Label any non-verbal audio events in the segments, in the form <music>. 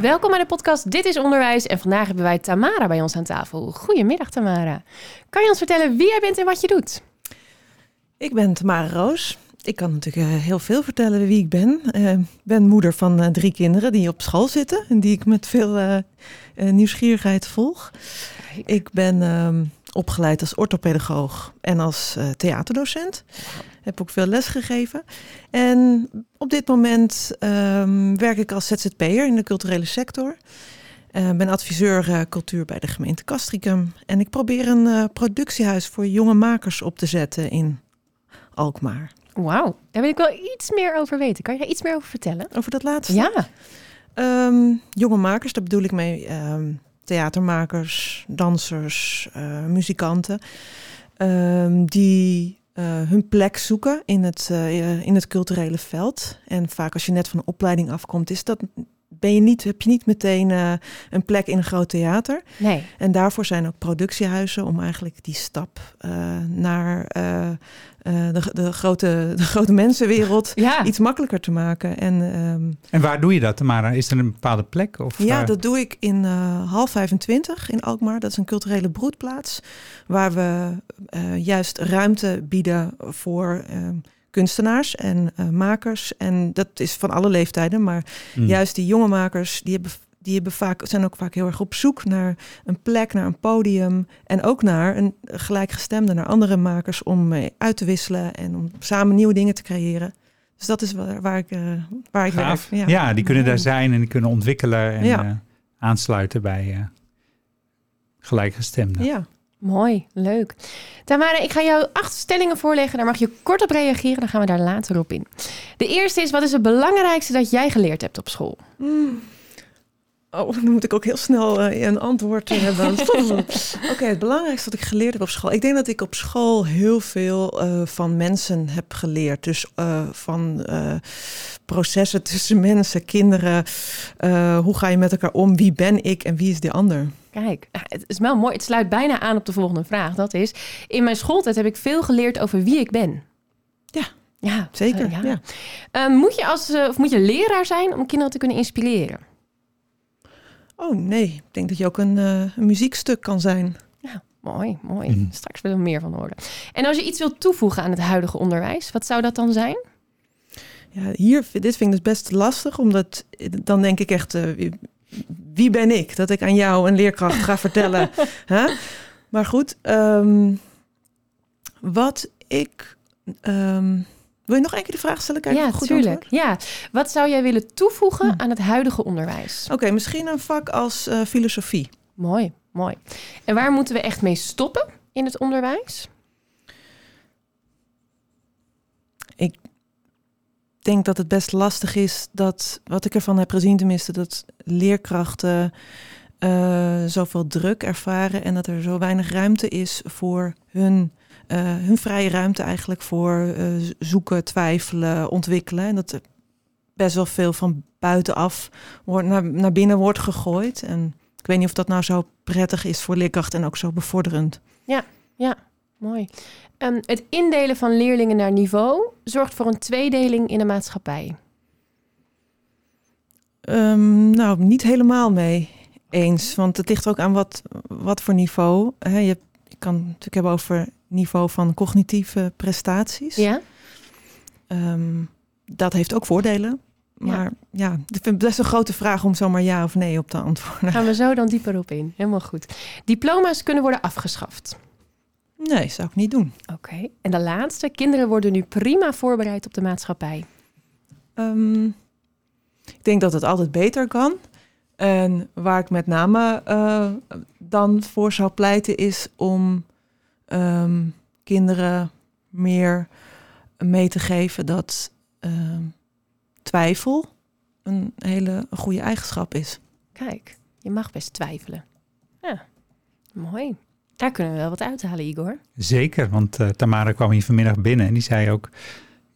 Welkom bij de podcast Dit is Onderwijs. En vandaag hebben wij Tamara bij ons aan tafel. Goedemiddag Tamara. Kan je ons vertellen wie jij bent en wat je doet? Ik ben Tamara Roos. Ik kan natuurlijk eh, heel veel vertellen wie ik ben. Ik ben moeder van eh, drie kinderen die op school zitten en die ik met veel eh, nieuwsgierigheid volg. Ik ben ehm, opgeleid als orthopedagoog en als theaterdocent. Heb ook veel les gegeven. En op dit moment ehm, werk ik als ZZP'er in de culturele sector. Ik ben adviseur cultuur bij de gemeente Castricum. En ik probeer een productiehuis voor jonge makers op te zetten in Alkmaar. Wauw, daar wil ik wel iets meer over weten. Kan je daar iets meer over vertellen? Over dat laatste? Ja. Um, jonge makers, daar bedoel ik mee um, theatermakers, dansers, uh, muzikanten. Um, die uh, hun plek zoeken in het, uh, in het culturele veld. En vaak als je net van een opleiding afkomt, is dat ben je niet, heb je niet meteen uh, een plek in een groot theater. Nee. En daarvoor zijn ook productiehuizen om eigenlijk die stap uh, naar uh, de, de, grote, de grote mensenwereld ja. iets makkelijker te maken. En, um, en waar doe je dat, Tamara? Is er een bepaalde plek? Of, ja, dat doe ik in half 25 in Alkmaar. Dat is een culturele broedplaats waar we juist ruimte bieden voor kunstenaars en uh, makers. En dat is van alle leeftijden. Maar mm. juist die jonge makers, die, hebben, die hebben vaak, zijn ook vaak heel erg op zoek naar een plek, naar een podium. En ook naar een gelijkgestemde, naar andere makers om mee uit te wisselen en om samen nieuwe dingen te creëren. Dus dat is waar, waar ik, uh, waar ik Gaaf. werk. Ja. ja. die kunnen daar zijn en die kunnen ontwikkelen en ja. uh, aansluiten bij gelijkgestemden. Ja. Mooi, leuk. Tamara, ik ga jou acht stellingen voorleggen. Daar mag je kort op reageren. Dan gaan we daar later op in. De eerste is: wat is het belangrijkste dat jij geleerd hebt op school? Mm. Oh, <laughs> dan moet ik ook heel snel uh, een antwoord <laughs> hebben. Oké, okay, het belangrijkste wat ik geleerd heb op school. Ik denk dat ik op school heel veel uh, van mensen heb geleerd. Dus uh, van processen tussen <laughs> mensen, kinderen. hoe ga je met elkaar om? Wie ben ik en wie is de ander? Kijk, het is wel mooi. Het sluit bijna aan op de volgende vraag. Dat is, in mijn schooltijd heb ik veel geleerd over wie ik ben. Ja, ja zeker. ja. Ja. Uh, moet je als of moet je leraar zijn om kinderen te kunnen inspireren? Oh nee, ik denk dat je ook een, uh, een muziekstuk kan zijn. Ja, mooi, mooi. Mm. Straks willen we meer van horen. En als je iets wilt toevoegen aan het huidige onderwijs, wat zou dat dan zijn? Ja, hier, dit vind ik dus best lastig, omdat dan denk ik echt, uh, wie ben ik? Dat ik aan jou, een leerkracht, ga vertellen. <laughs> huh? Maar goed, um, wat ik. Um, wil je nog een keer de vraag stellen? Kijk, ja, goed tuurlijk. Antwoord? Ja. Wat zou jij willen toevoegen hm. aan het huidige onderwijs? Oké, okay, misschien een vak als uh, filosofie. Mooi, mooi. En waar moeten we echt mee stoppen in het onderwijs? Ik denk dat het best lastig is dat, wat ik ervan heb gezien tenminste, dat leerkrachten uh, zoveel druk ervaren en dat er zo weinig ruimte is voor hun, hun vrije ruimte eigenlijk voor uh, zoeken, twijfelen, ontwikkelen. En dat er best wel veel van buitenaf wordt, naar, naar binnen wordt gegooid. En ik weet niet of dat nou zo prettig is voor leerkrachten en ook zo bevorderend. Ja, ja, mooi. Um, het indelen van leerlingen naar niveau zorgt voor een tweedeling in de maatschappij. Um, nou, niet helemaal mee eens. Want het ligt ook aan wat, wat voor niveau. He, je, je kan het natuurlijk hebben over niveau van cognitieve prestaties. Ja. Um, dat heeft ook voordelen. Maar ja, ja ik vind het best een grote vraag om zomaar ja of nee op te antwoorden. Gaan we zo dan dieper op in. Helemaal goed. Diploma's kunnen worden afgeschaft. Nee, zou ik niet doen. Oké. Okay. En de laatste. Kinderen worden nu prima voorbereid op de maatschappij. Um, ik denk dat het altijd beter kan. En waar ik met name uh, dan voor zou pleiten is om um, kinderen meer mee te geven dat uh, twijfel een hele goede eigenschap is. Kijk, je mag best twijfelen. Ja, mooi. Daar kunnen we wel wat uithalen, Igor. Zeker, want uh, Tamara kwam hier vanmiddag binnen en die zei ook...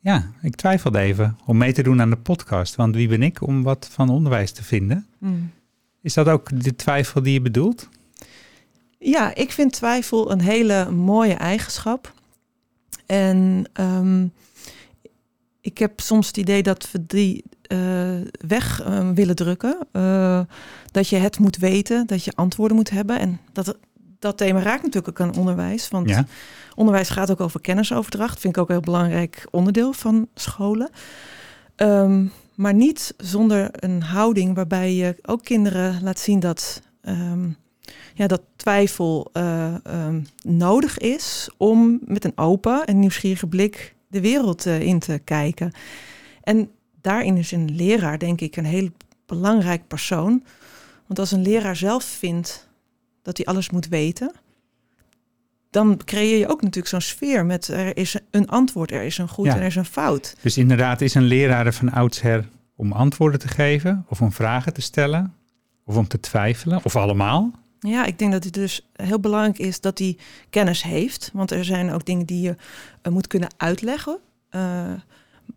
Ja, ik twijfelde even om mee te doen aan de podcast. Want wie ben ik om wat van onderwijs te vinden? Mm. Is dat ook de twijfel die je bedoelt? Ja, ik vind twijfel een hele mooie eigenschap. En um, ik heb soms het idee dat we die uh, weg uh, willen drukken. Uh, dat je het moet weten, dat je antwoorden moet hebben. En dat, dat thema raakt natuurlijk ook aan onderwijs. Want ja. onderwijs gaat ook over kennisoverdracht. Vind ik ook een heel belangrijk onderdeel van scholen. Um, maar niet zonder een houding waarbij je ook kinderen laat zien dat, um, ja, dat twijfel um, nodig is om met een open en nieuwsgierige blik de wereld uh, in te kijken. En daarin is een leraar, denk ik, een heel belangrijk persoon. Want als een leraar zelf vindt dat hij alles moet weten, dan creëer je ook natuurlijk zo'n sfeer met er is een antwoord, er is een goed en er is een fout. Dus inderdaad is een leraar er van oudsher om antwoorden te geven of om vragen te stellen of om te twijfelen of allemaal? Ja, ik denk dat het dus heel belangrijk is dat hij kennis heeft. Want er zijn ook dingen die je uh, moet kunnen uitleggen. Uh,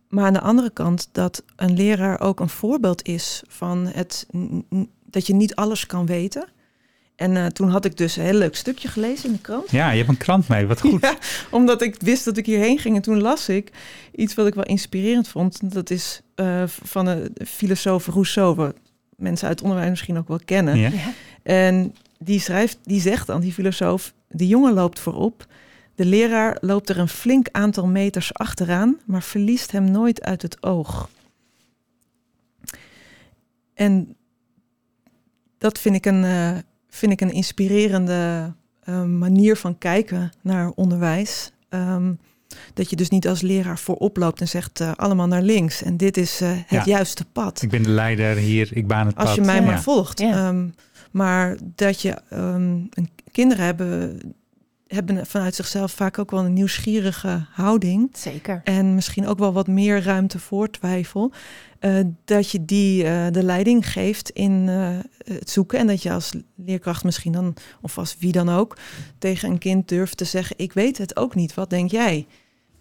maar aan de andere kant dat een leraar ook een voorbeeld is van het dat je niet alles kan weten. En uh, toen had ik dus een heel leuk stukje gelezen in de krant. Ja, je hebt een krant mee, wat goed. <laughs> Ja, omdat ik wist dat ik hierheen ging. En toen las ik iets wat ik wel inspirerend vond. Dat is uh, van een filosoof Rousseau, wat mensen uit het onderwijs misschien ook wel kennen. Ja. En die schrijft, die zegt dan, die filosoof, de jongen loopt voorop. De leraar loopt er een flink aantal meters achteraan, maar verliest hem nooit uit het oog. En dat vind ik een, uh, vind ik een inspirerende uh, manier van kijken naar onderwijs. Um, dat je dus niet als leraar voorop loopt en zegt uh, allemaal naar links. En dit is het ja. juiste pad. Ik ben de leider hier, ik baan het als pad. Als je mij ja. maar volgt. Um, maar dat je um, kinderen hebben, hebben vanuit zichzelf vaak ook wel een nieuwsgierige houding. Zeker. En misschien ook wel wat meer ruimte voor twijfel. Uh, dat je die uh, de leiding geeft in uh, het zoeken. En dat je als leerkracht misschien dan, of als wie dan ook, tegen een kind durft te zeggen: Ik weet het ook niet, wat denk jij?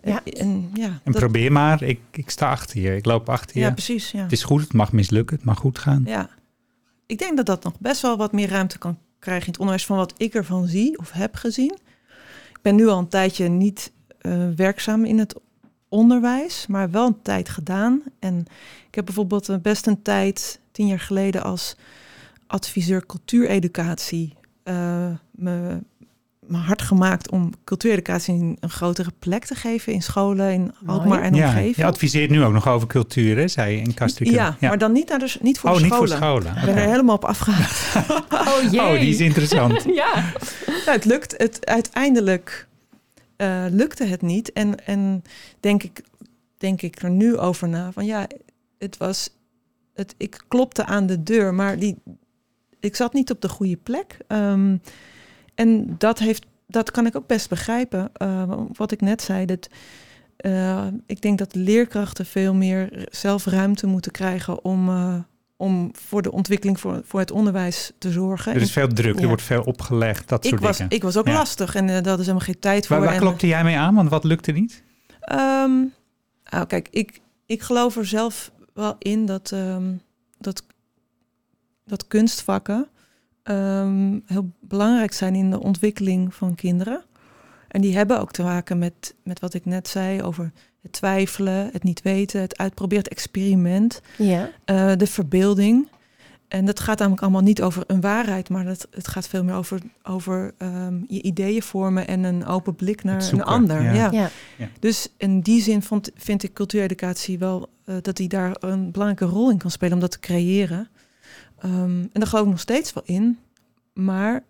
Ja. En, ja, en dat... probeer maar, ik, ik sta achter je, ik loop achter je. Ja, precies. Ja. Het is goed, het mag mislukken, het mag goed gaan. Ja, ik denk dat dat nog best wel wat meer ruimte kan krijgen in het onderwijs van wat ik ervan zie of heb gezien. Ik ben nu al een tijdje niet uh, werkzaam in het onderwijs, maar wel een tijd gedaan. En ik heb bijvoorbeeld best een tijd, tien jaar geleden, als adviseur cultuureducatie uh, me hard gemaakt om cultuureducatie een grotere plek te geven in scholen in Alkmaar en ja, omgeving. Je adviseert nu ook nog over cultuur, hè, zei je in Kastrikum. Ja, ja, maar dan niet, naar de, niet voor oh, de niet scholen. voor scholen. Ik ben er helemaal op afgehaakt. <laughs> oh, jee. oh, die is interessant. <laughs> ja. Nou, het lukt, het uiteindelijk uh, lukte het niet. En, en denk, ik, denk ik er nu over na van ja, het was, het, ik klopte aan de deur, maar die, ik zat niet op de goede plek. Um, en dat, heeft, dat kan ik ook best begrijpen. Uh, wat ik net zei, dat, uh, ik denk dat leerkrachten veel meer zelf ruimte moeten krijgen om, uh, om voor de ontwikkeling voor, voor het onderwijs te zorgen. Er is veel druk, ja. er wordt veel opgelegd, dat ik soort was, dingen. Ik was ook ja. lastig en dat is helemaal geen tijd voor. Waar, waar klopte jij mee aan? Want wat lukte niet? Um, nou, kijk, ik, ik geloof er zelf wel in dat, um, dat, dat kunstvakken um, heel belangrijk zijn in de ontwikkeling van kinderen. En die hebben ook te maken met, met wat ik net zei over het twijfelen, het niet weten, het uitproberen, het experiment, ja. uh, de verbeelding. En dat gaat namelijk allemaal niet over een waarheid, maar dat, het gaat veel meer over, over um, je ideeën vormen en een open blik naar zoeken, een ander. ja. Ja. Ja. Ja. Dus in die zin vond, vind ik cultuureducatie wel uh, dat die daar een belangrijke rol in kan spelen om dat te creëren. Um, en daar geloof ik nog steeds wel in. Maar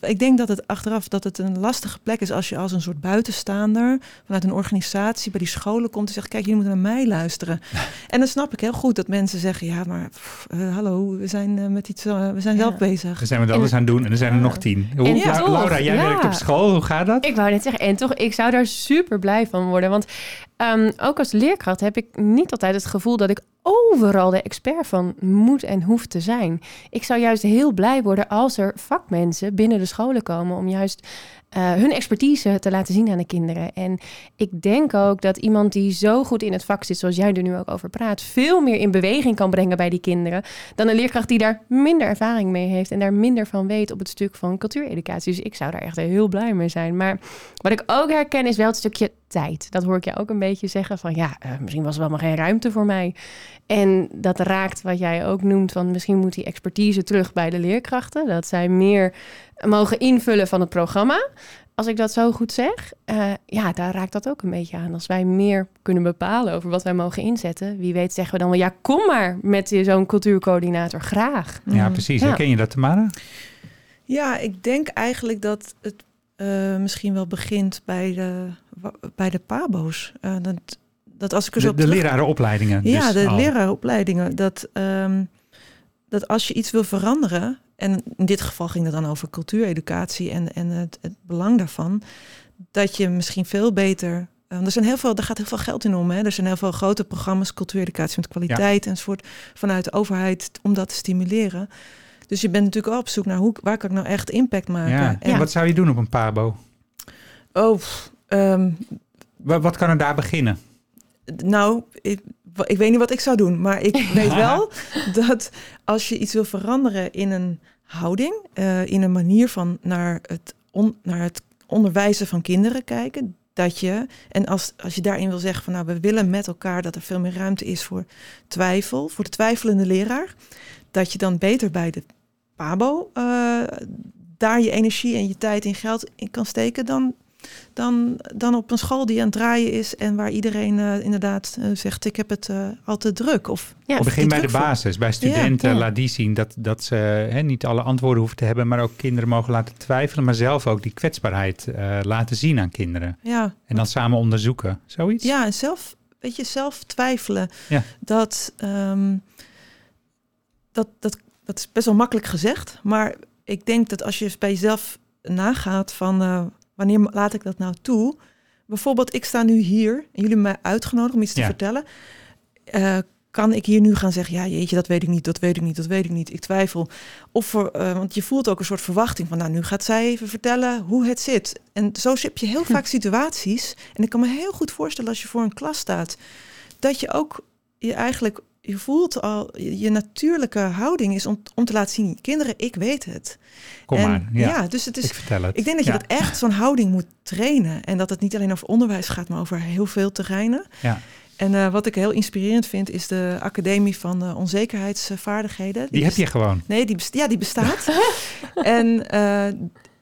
ik denk dat het achteraf dat het een lastige plek is als je als een soort buitenstaander vanuit een organisatie bij die scholen komt en zegt: Kijk, jullie moeten naar mij luisteren. <laughs> en dan snap ik heel goed dat mensen zeggen: Ja, maar pff, uh, hallo, we zijn uh, met iets, uh, we zijn Ja. zelf bezig. Dan zijn we dat anders aan het doen en er zijn er nog tien. Hoe, En ja, La- toch, Laura, jij ja. werkt op school, hoe gaat dat? Ik wou net zeggen, en toch, ik zou daar super blij van worden. Want ehm, ook als leerkracht heb ik niet altijd het gevoel dat ik overal de expert van moet en hoeft te zijn. Ik zou juist heel blij worden als er vakmensen binnen de scholen komen om juist uh, hun expertise te laten zien aan de kinderen. En ik denk ook dat iemand die zo goed in het vak zit, zoals jij er nu ook over praat, veel meer in beweging kan brengen bij die kinderen dan een leerkracht die daar minder ervaring mee heeft en daar minder van weet op het stuk van cultuureducatie. Dus ik zou daar echt heel blij mee zijn. Maar wat ik ook herken is wel het stukje tijd. Dat hoor ik je ook een beetje zeggen van ja, uh, misschien was er wel maar geen ruimte voor mij. En dat raakt wat jij ook noemt van misschien moet die expertise terug bij de leerkrachten. Dat zij meer mogen invullen van het programma. Als ik dat zo goed zeg, uh, ja, daar raakt dat ook een beetje aan. Als wij meer kunnen bepalen over wat wij mogen inzetten, wie weet zeggen we dan wel, ja, kom maar met zo'n cultuurcoördinator, graag. Ja, precies. Ja. Herken je dat, Tamara? Ja, ik denk eigenlijk dat het uh, misschien wel begint bij de, bij de pabo's. Uh, dat, dat als ik er de, zo de lerarenopleidingen. Ja, dus de al. lerarenopleidingen. Dat, um, dat als je iets wil veranderen, en in dit geval ging het dan over cultuureducatie en, en het, het belang daarvan, dat je misschien veel beter. Um, er, zijn heel veel, er gaat heel veel geld in om. Hè? Er zijn heel veel grote programma's, cultuureducatie met kwaliteit ja. enzovoort, vanuit de overheid om dat te stimuleren. Dus je bent natuurlijk wel op zoek naar hoe, waar kan ik nou echt impact maken. Ja. En ja. wat zou je doen op een pabo? Oh, um, wat, wat kan er daar beginnen? Nou, ik, ik weet niet wat ik zou doen, maar ik <laughs> weet wel dat als je iets wil veranderen in een houding, uh, in een manier van naar het, naar het onderwijzen van kinderen kijken, dat je, en als, als je daarin wil zeggen van nou, we willen met elkaar dat er veel meer ruimte is voor twijfel, voor de twijfelende leraar, dat je dan beter bij de PABO uh, daar je energie en je tijd en geld in kan steken dan dan, dan op een school die aan het draaien is en waar iedereen uh, inderdaad uh, zegt: Ik heb het uh, al te druk. Of, ja, of begin bij de basis. Bij studenten ja, ja. laat die zien dat, dat ze hè, niet alle antwoorden hoeven te hebben, maar ook kinderen mogen laten twijfelen, maar zelf ook die kwetsbaarheid laten zien aan kinderen. Ja. En dan samen onderzoeken. Zoiets? Ja, en zelf, weet je, zelf twijfelen. Ja. Dat, um, dat, dat, dat is best wel makkelijk gezegd, maar ik denk dat als je bij jezelf nagaat van wanneer laat ik dat nou toe? Bijvoorbeeld, ik sta nu hier en jullie hebben mij uitgenodigd om iets te ja. vertellen. Uh, kan ik hier nu gaan zeggen, ja jeetje, dat weet ik niet, dat weet ik niet, dat weet ik niet. Ik twijfel. Of voor, uh, want je voelt ook een soort verwachting van, nou nu gaat zij even vertellen hoe het zit. En zo heb je heel <laughs> vaak situaties. En ik kan me heel goed voorstellen als je voor een klas staat, dat je ook je eigenlijk je voelt al, je natuurlijke houding is om, om te laten zien, kinderen, ik weet het. Kom en, maar, ja. ja. dus het is, ik vertel het. Ik denk dat je ja. dat echt zo'n houding moet trainen. En dat het niet alleen over onderwijs gaat, maar over heel veel terreinen. Ja. En uh, wat ik heel inspirerend vind, is de Academie van uh, Onzekerheidsvaardigheden. Die, die heb je gewoon? Nee, die, best ja, die bestaat. <laughs> en uh,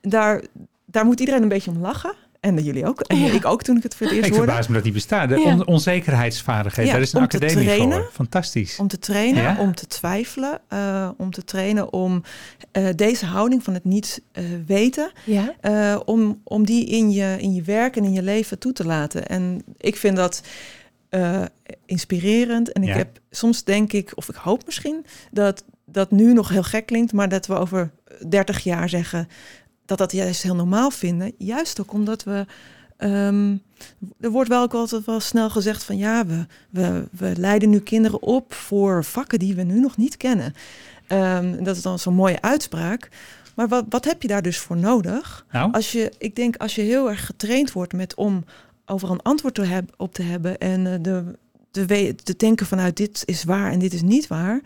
daar, daar moet iedereen een beetje om lachen. En jullie ook. En ja. ik ook toen ik het voor het eerst hoorde. Ik verbaas me dat die bestaat. De on onzekerheidsvaardigheden. Ja, daar is een academie trainen, voor. Fantastisch. Om te trainen, om te twijfelen. Uh, om te trainen om uh, deze houding van het niet uh, weten. Om, om die in je, in je werk en in je leven toe te laten. En ik vind dat... Inspirerend. En ik heb soms denk ik, of ik hoop misschien, dat dat nu nog heel gek klinkt, maar dat we over 30 jaar zeggen: dat dat juist heel normaal vinden. Juist ook omdat we. Um, er wordt wel ook altijd wel snel gezegd van ja, we, we, we leiden nu kinderen op voor vakken die we nu nog niet kennen. Um, dat is dan zo'n mooie uitspraak. Maar wat, wat heb je daar dus voor nodig? Nou? Als je, ik denk als je heel erg getraind wordt met om overal een antwoord te heb, op te hebben en uh, de, de, te denken vanuit dit is waar en dit is niet waar,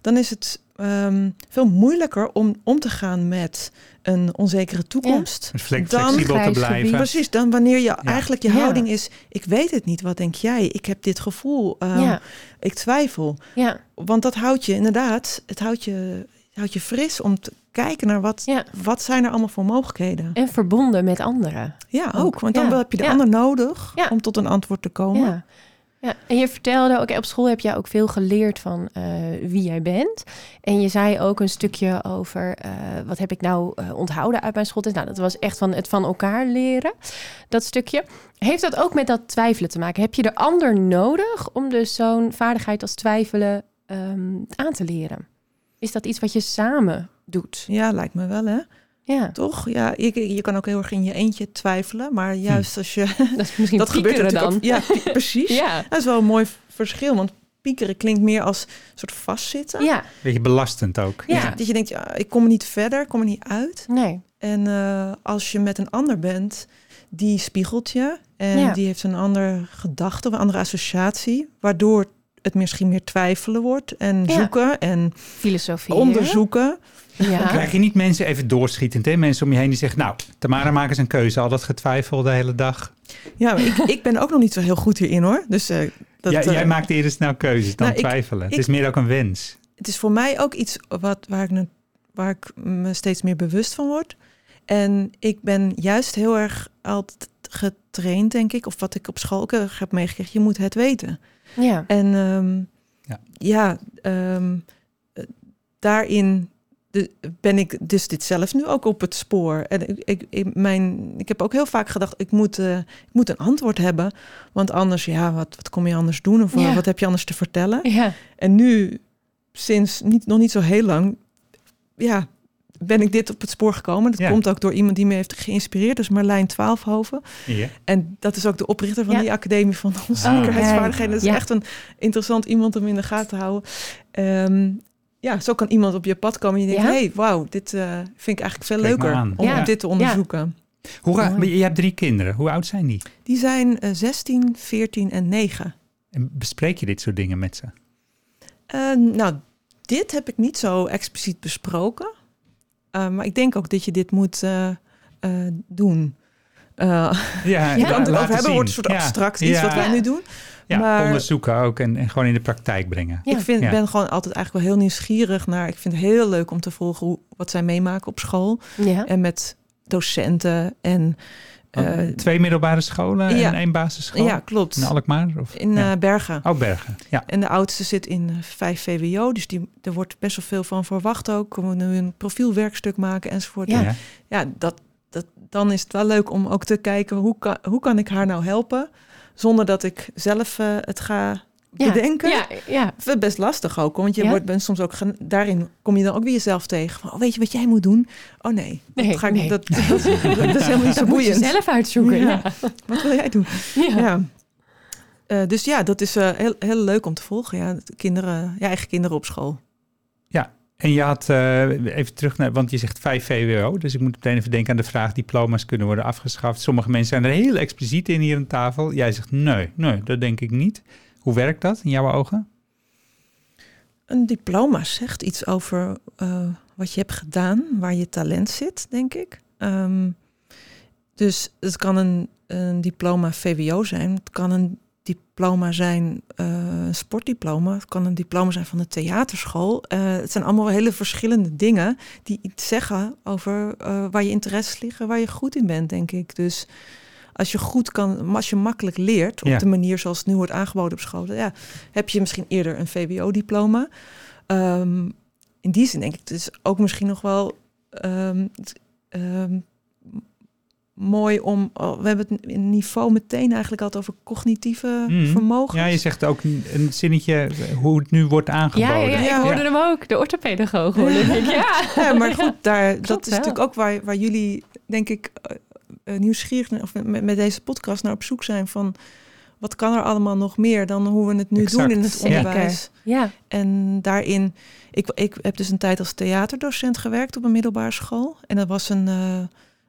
dan is het um, veel moeilijker om om te gaan met een onzekere toekomst. Ja. Flexibel dan, te blijven. Precies, dan wanneer je ja. eigenlijk je houding ja. is, ik weet het niet, wat denk jij? Ik heb dit gevoel, um, ja. ik twijfel. Ja. Want dat houdt je inderdaad, het houdt je, houdt je fris om te kijken naar wat, wat zijn er allemaal voor mogelijkheden. En verbonden met anderen. Ja, ook, want dan heb je de ander nodig om tot een antwoord te komen. Ja, en je vertelde ook, op school heb jij ook veel geleerd van uh, wie jij bent. En je zei ook een stukje over, uh, wat heb ik nou uh, onthouden uit mijn schooltijd? Nou, dat was echt van het van elkaar leren, dat stukje. Heeft dat ook met dat twijfelen te maken? Heb je de ander nodig om dus zo'n vaardigheid als twijfelen um, aan te leren? Is dat iets wat je samen doet? Ja, lijkt me wel, hè? Ja. Toch? Ja, je, je kan ook heel erg in je eentje twijfelen. Maar juist als je... <laughs> Dat is misschien dat gebeurt dan. Ook, ja, precies. <laughs> ja. Dat is wel een mooi verschil. Want piekeren klinkt meer als een soort vastzitten. Ja, Beetje belastend ook. Ja. Dat je denkt, ja, ik kom er niet verder, ik kom er niet uit. nee. En eh, als je met een ander bent, die spiegelt je. En Ja. die heeft een andere gedachte, of een andere associatie. Waardoor het misschien meer twijfelen wordt. En Ja. zoeken en Filosofie. onderzoeken. Ja. Krijg je niet mensen even doorschietend, hè? Mensen om je heen die zeggen, nou, Tamara, maak eens een keuze. Al dat getwijfel de hele dag. Ja, ik, ik ben ook nog niet zo heel goed hierin hoor. Dus eh, dat, jij, eh, jij maakt eerder snel keuzes dan nou, ik- twijfelen. het ik- is meer ook een wens. het is voor mij ook iets wat, waar, ik, waar ik me steeds meer bewust van word. En ik ben juist heel erg altijd getraind, denk ik. Of wat ik op school ook heb meegekregen. Je moet het weten. Ja. En ehm, Ja. ja, ehm, eh, daarin de, ben ik dus dit zelf nu ook op het spoor. En ik, ik, ik, mijn, ik heb ook heel vaak gedacht, ik moet, eh, ik moet een antwoord hebben. Want anders, ja, wat, wat kom je anders doen? Of Ja. wat heb je anders te vertellen? Ja. En nu, sinds niet, nog niet zo heel lang, ja, ben ik dit op het spoor gekomen. Dat Ja. komt ook door iemand die me heeft geïnspireerd. Dus Marlijn Twaalfhoven. Ja. En dat is ook de oprichter van Ja. die Academie van Onzekerheidsvaardigheden. Dat is Ja. echt een interessant iemand om in de gaten te houden. Ehm, ja, zo kan iemand op je pad komen en je denkt, Ja. hey, wauw, dit eh, vind ik eigenlijk veel Spreek leuker om Ja. dit te onderzoeken. Hoe ga, Mooi. je hebt drie kinderen. Hoe oud zijn die? Die zijn eh, 16, 14 en 9. En bespreek je dit soort dingen met ze? Eh, nou, dit heb ik niet zo expliciet besproken. Eh, maar ik denk ook dat je dit moet eh, eh, doen. Eh, Ja, <laughs> je kan het erover hebben, zien. wordt een soort Ja. abstract iets Ja. wat wij nu doen. Ja, maar- onderzoeken ook en, en gewoon in de praktijk brengen. Ja. Ik vind, Ja. ben gewoon altijd eigenlijk wel heel nieuwsgierig naar. Ik vind het heel leuk om te volgen hoe, wat zij meemaken op school. Ja. En met docenten. En eh, Twee middelbare scholen ja. en één basisschool? ja, klopt. In Alkmaar? Of? In ja. eh, Bergen. Oh, Bergen. Ja. En de oudste zit in eh, 5 VWO. Dus die, er wordt best wel veel van verwacht ook. We moeten nu een profielwerkstuk maken enzovoort. Ja. Ja. ja, dat, dat, dan is het wel leuk om ook te kijken hoe kan, hoe kan ik haar nou helpen zonder dat ik zelf eh, het ga Ja. bedenken. Ja. Ja. Best lastig ook, want je Ja? wordt bent soms ook daarin kom je dan ook weer jezelf tegen. Van, oh, weet je wat jij moet doen? Oh nee, Nee, dat, ga ik, nee. dat, <laughs> dat, dat is helemaal niet zo <laughs> Dat moet je boeiend. zelf uitzoeken. Ja. Wat wil jij doen? Ja. Eh, dus ja, dat is eh, heel, heel leuk om te volgen. Ja, de kinderen, ja, eigen kinderen op school. En je had, eh, even terug naar, want je zegt 5 VWO, dus ik moet meteen even denken aan de vraag, diploma's kunnen worden afgeschaft. Sommige mensen zijn er heel expliciet in hier aan tafel. Jij zegt nee, nee, dat denk ik niet. Hoe werkt dat in jouw ogen? Een diploma zegt iets over eh, wat je hebt gedaan, waar je talent zit, denk ik. Ehm, dus het kan een, een diploma VWO zijn. Het kan een diploma zijn, eh, een sportdiploma. Het kan een diploma zijn van de theaterschool. Eh, het zijn allemaal hele verschillende dingen die iets zeggen over eh, waar je interesses liggen, waar je goed in bent, denk ik. Dus als je goed kan, als je makkelijk leert op Ja. de manier zoals het nu wordt aangeboden op scholen, ja, heb je misschien eerder een VWO-diploma. Ehm, in die zin denk ik, het is ook misschien nog wel ehm, ehm, mooi om. oh, we hebben het niveau meteen eigenlijk altijd over cognitieve Mhm. vermogens. Ja, je zegt ook een, zinnetje hoe het nu wordt aangeboden. Ja, ja, ja, Ja. ik hoorde hem ook. De orthopedagoog hoorde ik. Ja. Ja, maar goed, daar, <laughs> dat is wel. natuurlijk ook waar, waar jullie, denk ik, eh, eh, nieuwsgierig naar- of met, met deze podcast naar op zoek zijn van wat kan er allemaal nog meer dan hoe we het nu Exact. doen in het onderwijs. Ja. En daarin, ik, ik heb dus een tijd als theaterdocent gewerkt op een middelbare school. En dat was een, eh,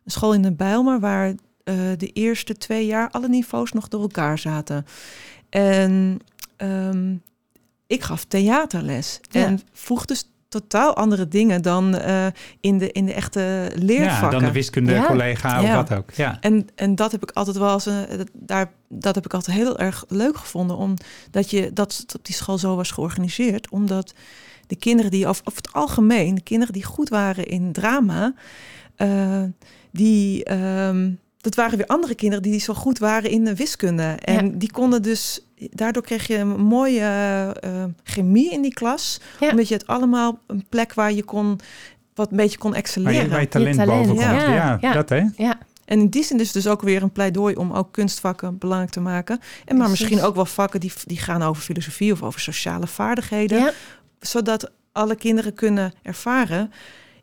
een school in de Bijlmer waar eh, de eerste twee jaar alle niveaus nog door elkaar zaten. En ehm, ik gaf theaterles Ja. en vroeg dus totaal andere dingen dan eh, in, de, in de echte Ja, leervakken. dan de wiskunde-collega of Ja. wat ook. Ja. En, en dat heb ik altijd wel als een, dat, daar, dat heb ik altijd heel erg leuk gevonden, omdat je dat op die school zo was georganiseerd, omdat de kinderen die over, over het algemeen, de kinderen die goed waren in drama, eh, die ehm, dat waren weer andere kinderen die zo goed waren in de wiskunde. En Ja. die konden dus, daardoor kreeg je een mooie eh, chemie in die klas. Ja. Omdat je het allemaal een plek waar je kon, wat een beetje kon Waar excelleren. je, waar je talent, talent, boven komt. ja. Ja, Ja. dat hè? Ja. En in die zin is dus ook weer een pleidooi om ook kunstvakken belangrijk te maken. En maar Precies. misschien ook wel vakken die, die gaan over filosofie of over sociale vaardigheden. Ja. Zodat alle kinderen kunnen ervaren.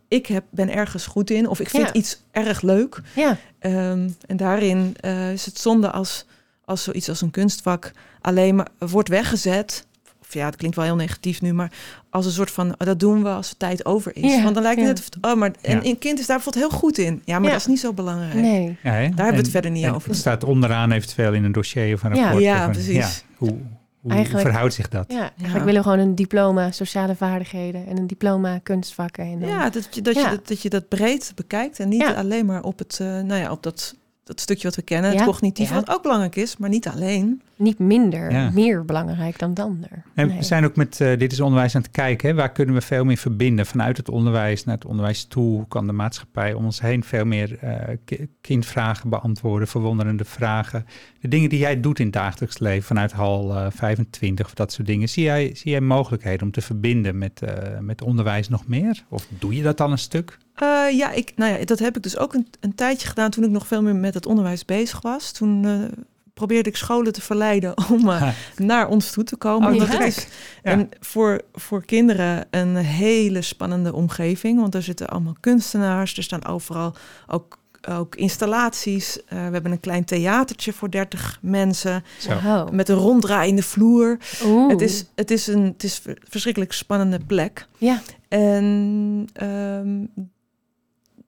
Ik heb, ben ergens goed in of ik vind Ja. iets erg leuk. Ja. Ehm, en daarin eh, is het zonde als, als zoiets als een kunstvak alleen maar wordt weggezet ja, het klinkt wel heel negatief nu, maar als een soort van, oh, dat doen we als de tijd over is. Ja, Want dan lijkt ja. het, oh, maar en een kind is daar bijvoorbeeld heel goed in. Ja, maar Ja. dat is niet zo belangrijk. Nee. Daar hebben we het verder niet en over. Het staat onderaan eventueel in een dossier of een Ja. rapport. Ja, of een- precies. Ja, hoe hoe Eigenlijk- verhoudt zich dat? Ja, eigenlijk willen we gewoon een diploma sociale vaardigheden en een diploma kunstvakken. En dan, Ja, dat je dat, Ja. Je, dat, dat je dat breed bekijkt en niet Ja. alleen maar op het, eh, nou ja, op dat, dat stukje wat we kennen, het Ja. cognitief, Ja. wat ook belangrijk is, maar niet alleen. Niet minder, Ja. meer belangrijk dan het ander. En Nee. we zijn ook met eh, Dit is Onderwijs aan het kijken. Hè? Waar kunnen we veel meer verbinden vanuit het onderwijs naar het onderwijs toe? Hoe kan de maatschappij om ons heen veel meer eh, ki- kindvragen beantwoorden, verwonderende vragen? De dingen die jij doet in het dagelijks leven vanuit hal eh, 25 of dat soort dingen. Zie jij, zie jij mogelijkheden om te verbinden met, eh, met onderwijs nog meer? Of doe je dat al een stuk? Eh, ja, ik, nou ja, dat heb ik dus ook een, een tijdje gedaan toen ik nog veel meer met het onderwijs bezig was. Toen eh, probeerde ik scholen te verleiden <laughs> om eh, <laughs> naar ons toe te komen. Oh, gek. is Ja. een, voor, voor kinderen een hele spannende omgeving. Want er zitten allemaal kunstenaars, er staan overal ook, ook installaties. Eh, we hebben een klein theatertje voor 30 mensen. Wow. met een ronddraaiende vloer. Oeh. Het is, het is een het is verschrikkelijk spannende plek. Ja, En ehm,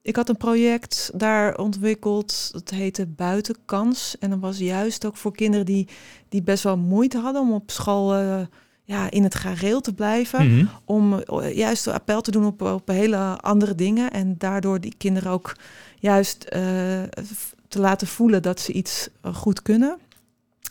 ik had een project daar ontwikkeld, dat heette Buitenkans. En dat was juist ook voor kinderen die, die best wel moeite hadden om op school eh, ja, in het gareel te blijven. Mhm. Om eh, juist appel te doen op, op hele andere dingen. En daardoor die kinderen ook juist eh, te laten voelen dat ze iets goed kunnen.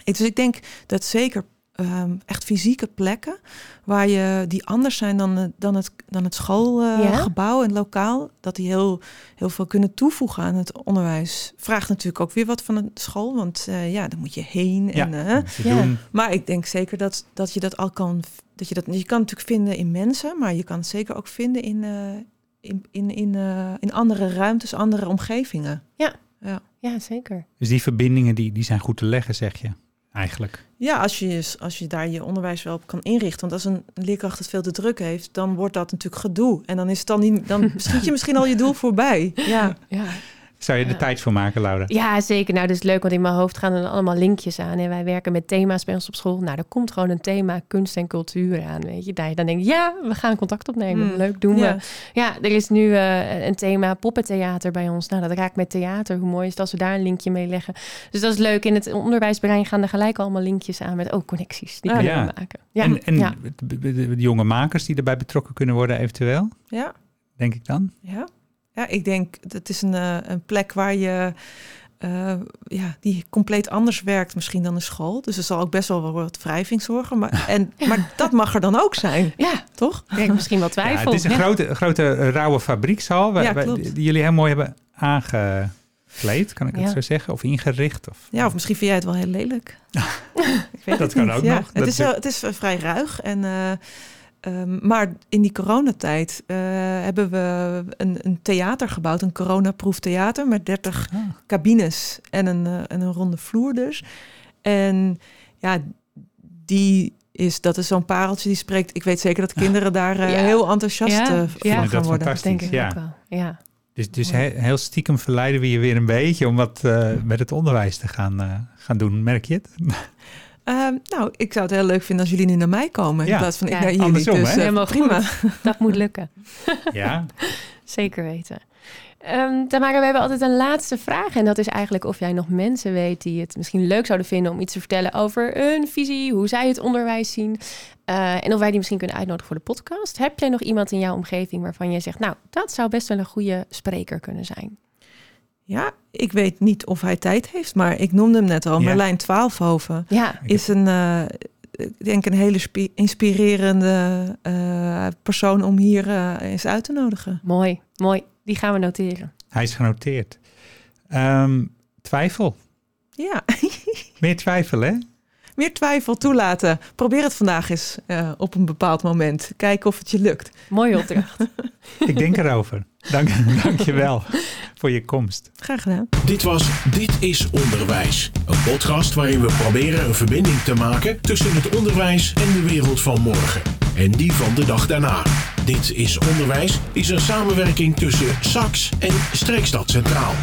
Dus ik denk dat zeker ehm, echt fysieke plekken waar je die anders zijn dan, het- dan het, dan het Ja? schoolgebouw en lokaal, dat die heel, heel veel kunnen toevoegen aan het onderwijs. Vraagt natuurlijk ook weer wat van een school, want eh, ja, dan moet je heen. Ja, En, eh, te Ja. doen. maar ik denk zeker dat, dat je dat al kan. Dat je, dat, je kan het natuurlijk vinden in mensen, maar je kan het zeker ook vinden in, eh, in, in, in, eh, in andere ruimtes, andere omgevingen. ja, zeker. Dus die verbindingen die, die zijn goed te leggen, zeg je eigenlijk. Ja, als je, als je daar je onderwijs wel op kan inrichten. Want als een leerkracht het veel te druk heeft, dan wordt dat natuurlijk gedoe. En dan is het dan niet, dan schiet je <laughs> misschien al je doel voorbij. Ja, Ja. Zou je er tijd voor maken, Laura? Ja, zeker. Nou, dat is leuk, want in mijn hoofd gaan er dan allemaal linkjes aan. En wij werken met thema's bij ons op school. Nou, er komt gewoon een thema kunst en cultuur aan, weet je. Je dan denkt, ja, we gaan contact opnemen. Hmm. Leuk, doen Ja. we. Ja, er is nu eh, een thema poppentheater bij ons. Nou, dat raakt met theater. Hoe mooi is het als we daar een linkje mee leggen. Dus dat is leuk. In het onderwijsbrein gaan er gelijk allemaal linkjes aan met, oh, connecties. Die Ah, kunnen ja. maken. Ja, en en ja. de, de- de jonge makers die erbij betrokken kunnen worden eventueel, ja, denk ik dan? ja. Ja, ik denk dat is een, eh, een plek waar je eh, ja, die compleet anders werkt misschien dan een school. Dus er zal ook best wel wel wat wrijving zorgen. Maar, <laughs> en, maar dat mag er dan ook zijn, ja, toch? ik denk misschien wel Ja, twijfel. het is een Ja. grote, grote eh, rauwe fabriekshal waar, Ja, die jullie heel mooi hebben aangekleed, kan ik het Ja. zo zeggen? Of ingericht? Of, Ja, of misschien vind jij het wel heel lelijk. <laughs> Ik weet Dat het kan niet. ook ja. nog. Het Dat is, wel- het is vrij ruig. En, eh, ehm, maar in die coronatijd eh, hebben we een, een theater gebouwd. Een coronaproof theater met 30 Ah. cabines en een, eh, en een ronde vloer dus. En ja, die is, dat is zo'n pareltje die spreekt. Ik weet zeker dat <laughs> kinderen daar eh, Ja. heel enthousiast Ja. Ja. van gaan dat worden. Dat denk ik ja. ook wel. Ja. Dus, dus he- heel stiekem verleiden we je weer een beetje om wat eh, met het onderwijs te gaan, eh, gaan doen. Merk je het? <laughs> Ehm, nou, ik zou het heel leuk vinden als jullie nu naar mij komen in Ja. plaats van ik Ja. naar jullie. Andersom, dus hè? eh, Helemaal prima. <laughs> Dat moet lukken. <laughs> ja. <laughs> Zeker weten. Ehm Tamara, we hebben altijd een laatste vraag. En dat is eigenlijk of jij nog mensen weet die het misschien leuk zouden vinden om iets te vertellen over hun visie, hoe zij het onderwijs zien. Eh, en of wij die misschien kunnen uitnodigen voor de podcast. Heb jij nog iemand in jouw omgeving waarvan jij zegt, nou, dat zou best wel een goede spreker kunnen zijn? Ja, ik weet niet of hij tijd heeft, maar ik noemde hem net al. Ja. Merlijn Twaalfhoven Ja, is een, eh, ik denk een hele spi- inspirerende eh, persoon om hier eh, eens uit te nodigen. mooi, mooi. Die gaan we noteren. Hij is genoteerd. Ehm, twijfel. Ja, Meer twijfel, hè? Meer twijfel toelaten. Probeer het vandaag eens eh, op een bepaald moment. Kijken of het je lukt. Mooie opdracht. <laughs> Ik denk erover. Dank, dank je wel voor je komst. Graag gedaan. Dit was Dit is Onderwijs. Een podcast waarin we proberen een verbinding te maken tussen het onderwijs en de wereld van morgen. En die van de dag daarna. Dit is Onderwijs is een samenwerking tussen SAX en Streekstad Centraal.